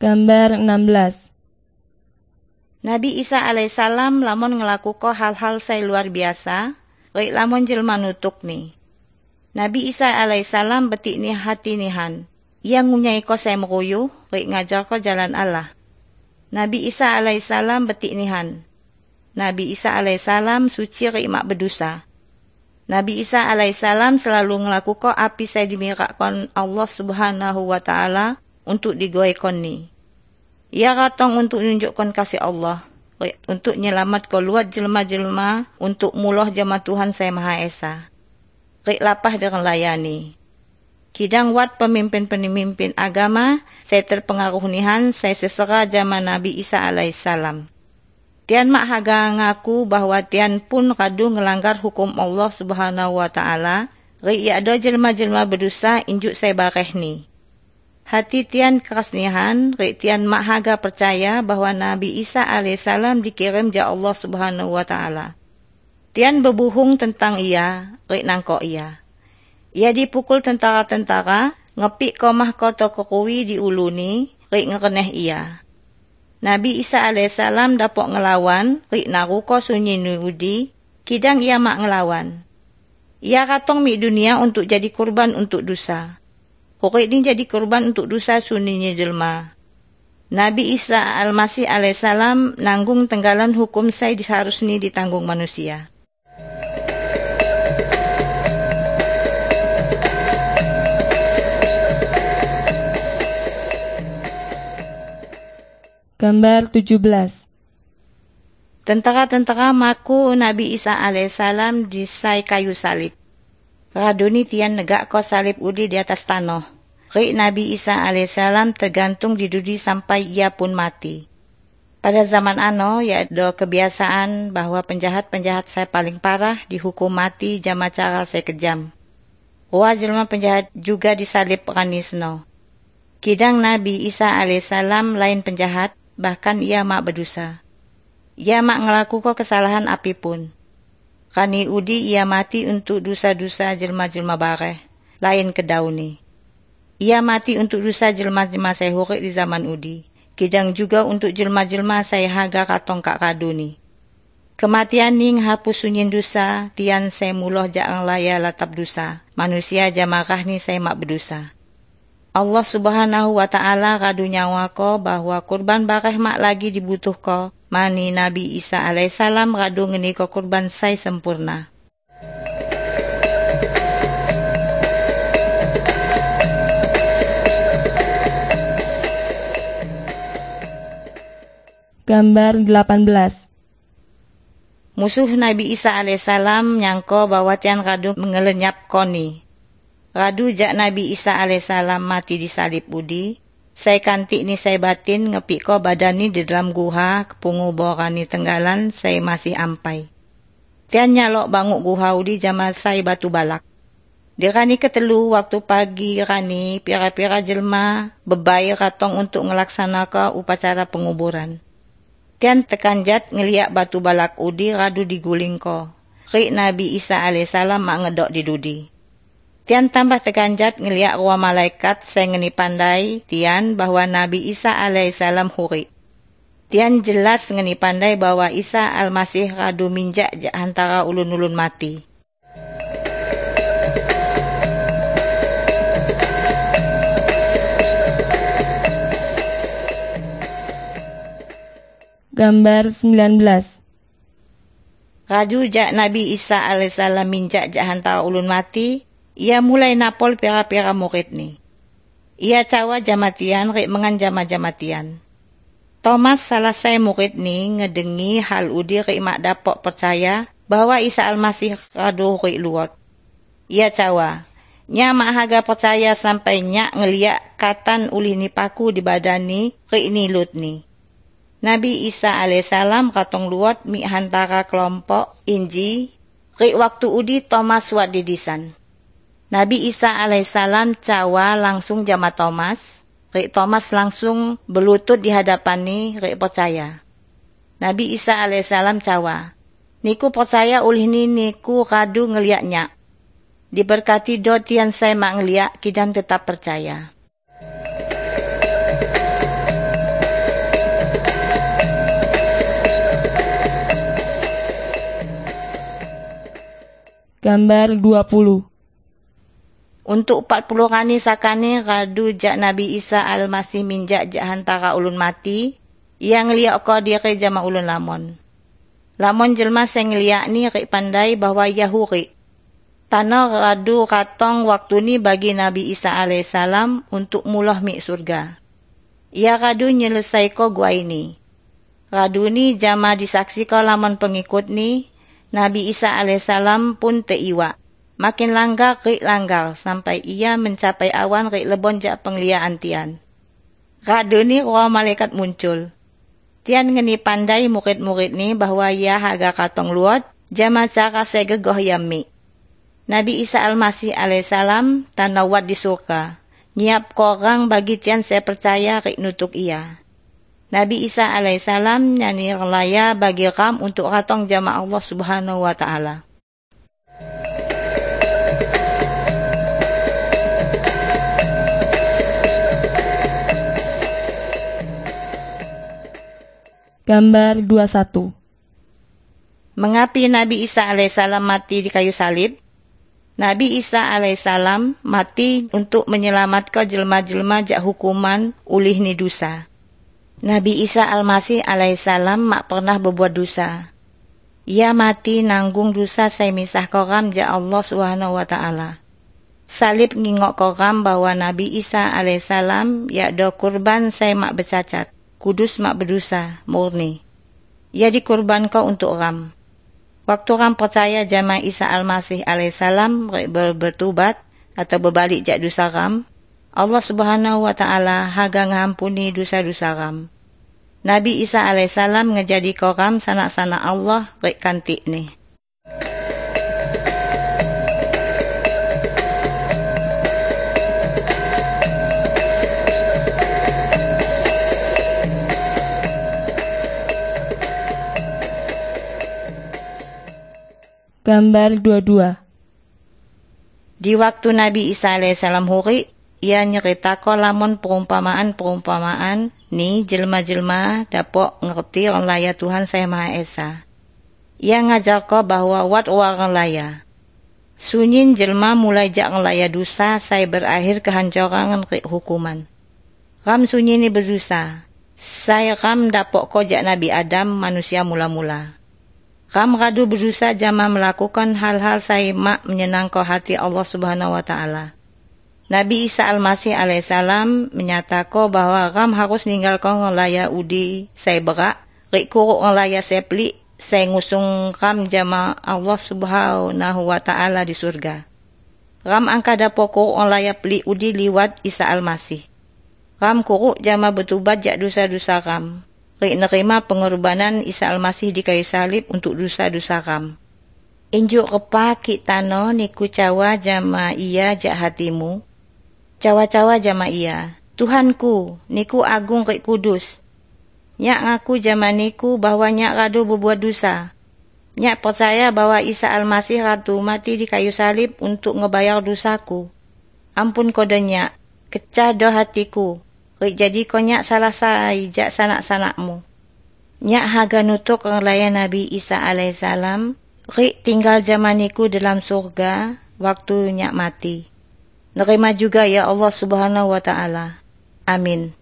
Gambar 16 Nabi Isa alaihissalam lamun ngelakuko hal-hal saya luar biasa, Rek lamun jelma nutuk nih. Nabi Isa alaihissalam betik ni hati nihan. Ia ngunyai ko saya meruyu, rek ngajar ko jalan Allah. Nabi Isa alaihissalam betik nihan. Nabi Isa alaihissalam suci rek mak berdosa. Nabi Isa alaihissalam selalu ngelakukan api saya dimirakkan Allah subhanahu wa ta'ala untuk digoykan ni. Ia ratong untuk menunjukkan kasih Allah. Untuk nyelamat keluar jelma-jelma untuk mulah jama Tuhan saya Maha Esa. Rik lapah dengan layani. Kidang wat pemimpin-pemimpin agama, saya terpengaruh nihan, saya sesera jama Nabi Isa alaihissalam. Tian mak haga ngaku bahwa tian pun kadu ngelanggar hukum Allah subhanahu wa ta'ala, ya ada jelma-jelma berdosa injuk saya bareh ni. Hati tian kerasnihan, rik tian mahaga percaya bahwa Nabi Isa alaihissalam dikirim ja Allah subhanahu wa ta'ala. Tian berbuhung tentang ia, rik nangko ia. Ia dipukul tentara-tentara, ngepik komah kota di uluni, rik ngereneh ia. Nabi Isa alaihissalam dapat ngelawan, rik naruko sunyi nuudi, kidang ia mak ngelawan. Ia katong mi dunia untuk jadi kurban untuk dosa. Pokok ini jadi korban untuk dosa suninya jelma. Nabi Isa Al-Masih alaihissalam nanggung tenggalan hukum saya diharusnya ditanggung manusia. Gambar 17 Tentara-tentara maku Nabi Isa alaihissalam disai kayu salib. Raduni tian negak ko salib udi di atas tanah. Rik Nabi Isa alaihissalam tergantung di dudi sampai ia pun mati. Pada zaman ano, ya ada kebiasaan bahwa penjahat-penjahat saya paling parah dihukum mati jama cara saya kejam. Wah penjahat juga disalib ranisno. Kidang Nabi Isa alaihissalam lain penjahat, bahkan ia mak berdosa. Ia mak ngelakukan kesalahan apa pun. Kani udi ia mati untuk dosa-dosa jelma-jelma bareh, lain ke dauni. Ia mati untuk dosa jelma-jelma saya hurik di zaman udi. Kidang juga untuk jelma-jelma saya haga katong kak kaduni. Kematian ning hapus sunyin dosa, tian saya muloh jaang laya latap dosa. Manusia jamakah ni saya mak berdosa. Allah subhanahu wa ta'ala kadu nyawa ko bahwa kurban bareh mak lagi dibutuh ko mani Nabi Isa alaihissalam radu ngeni ko kurban sai sempurna. Gambar 18 Musuh Nabi Isa alaihissalam nyangko bahwa tian radu mengelenyap koni. Radu jak Nabi Isa alaihissalam mati di salib udi, saya kanti ni saya batin ngepik ko badan ni di dalam guha kepungu borani tenggalan saya masih ampai. Tian nyalok banguk guha udi jama saya batu balak. Di rani ketelu waktu pagi rani pira-pira jelma bebai ratong untuk ngelaksanakan upacara penguburan. Tian tekan jat ngeliat batu balak udi radu diguling ko. Rik Nabi Isa alaihissalam mak ngedok di dudi. Tian tambah teganjat ngeliat ruang malaikat saya ngeni pandai Tian bahwa Nabi Isa alaihissalam huri. Tian jelas ngeni pandai bahwa Isa al-Masih radu minjak antara ulun-ulun mati. Gambar 19 Raju jak Nabi Isa alaihissalam minjak antara ulun mati, ia mulai napol pera-pera murid ni. Ia cawa jamatian rik mengan jama-jamatian. Thomas saya murid ni ngedengi hal udi rik mak dapok percaya bahwa Isa Al-Masih radu rik luot. Ia cawa, nya mak haga percaya sampai nyak ngeliat katan uli ni paku di badan ni rik ni lut ni. Nabi Isa alaihissalam katong luot mi hantara kelompok inji rik waktu udi Thomas wat didisan. Nabi Isa alaihissalam cawa langsung jama Thomas. Rik Thomas langsung berlutut di ni rik percaya. Nabi Isa alaihissalam cawa. Niku percaya ulih ni niku kadu ngeliatnya. Diberkati doa yang saya mak ngeliak kidan tetap percaya. Gambar 20 untuk 40 kani sakani radu jak Nabi Isa al-Masih minjak jak hantara ulun mati, yang liak ko diri jama ulun lamon. Lamon jelma sing liak ni rik pandai bahwa Yahuri. Tanah radu katong waktu ni bagi Nabi Isa alaihissalam untuk mulah mi surga. Ia radu nyelesai ko gua ini. Radu ni jama disaksi ko laman pengikut ni, Nabi Isa alaihissalam pun teiwa. Makin langgar rik langgar sampai ia mencapai awan rik lebon jak pengliaan tian. Roh malaikat muncul. Tian ngeni pandai murid-murid ni bahwa ia haga katong luot jama cara segegoh yami. Nabi Isa Al-Masih alaihissalam tanawat di surga. Nyiap korang bagi tian saya percaya rik nutuk ia. Nabi Isa alaihissalam nyanyi relaya bagi ram untuk katong jama Allah subhanahu wa ta'ala. Gambar 21. Mengapi Nabi Isa alaihissalam mati di kayu salib? Nabi Isa alaihissalam mati untuk menyelamatkan jelma-jelma jak hukuman ulih ni dosa. Nabi Isa al-Masih alaihissalam mak pernah berbuat dosa. Ia mati nanggung dosa saya misah koram ja Allah subhanahu wa ta'ala. Salib ngingok koram bahwa Nabi Isa alaihissalam ya do kurban saya mak bercacat kudus mak berdosa, murni. Ia dikurban kau untuk ram. Waktu ram percaya jama Isa Al-Masih alaihissalam berbetubat atau berbalik jak dosa ram, Allah subhanahu wa ta'ala haga ngampuni dosa-dosa ram. Nabi Isa alaihissalam ngejadi kau ram sanak-sanak Allah rek kantik ni. Gambar 22. Di waktu Nabi Isa alaihissalam huri, ia nyerita ko lamun perumpamaan-perumpamaan ni jelma-jelma dapok ngerti orang laya Tuhan saya Maha Esa. Ia ngajar ko bahwa wat orang laya. Sunyin jelma mulai jak ngelaya dosa saya berakhir kehancuran hukuman. Ram sunyi ni berdosa. Saya ram dapok ko jak Nabi Adam manusia mula-mula. Ram radu berusaha jama melakukan hal-hal saya mak menyenangkan hati Allah Subhanahu wa taala. Nabi Isa Al-Masih alaihissalam menyatakan bahwa ram harus ninggalkan ngelaya udi saya berak, rik kuruk ngelaya saya pelik, saya ngusung ram jama Allah Subhanahu wa taala di surga. Ram angka dapo kuruk ngelaya pelik udi liwat Isa Al-Masih. Ram kuruk jama betubat jak dosa-dosa rik nerima pengorbanan Isa Al-Masih di kayu salib untuk dosa-dosa ram. Injuk repa ki tano niku cawa jama iya jak hatimu. Cawa-cawa jama iya. Tuhanku, niku agung rik kudus. Nyak ngaku jama niku bahwa nyak radu berbuat dosa. Nyak percaya bahwa Isa Al-Masih ratu mati di kayu salib untuk ngebayar dosaku. Ampun kodenya, kecah hatiku. Rik jadi kau nyak salah saya jak sanak-sanakmu. Nyak haga nutuk ngelayan Nabi Isa alaihissalam. Rik tinggal zamaniku dalam surga waktu nyak mati. Nerima juga ya Allah subhanahu wa ta'ala. Amin.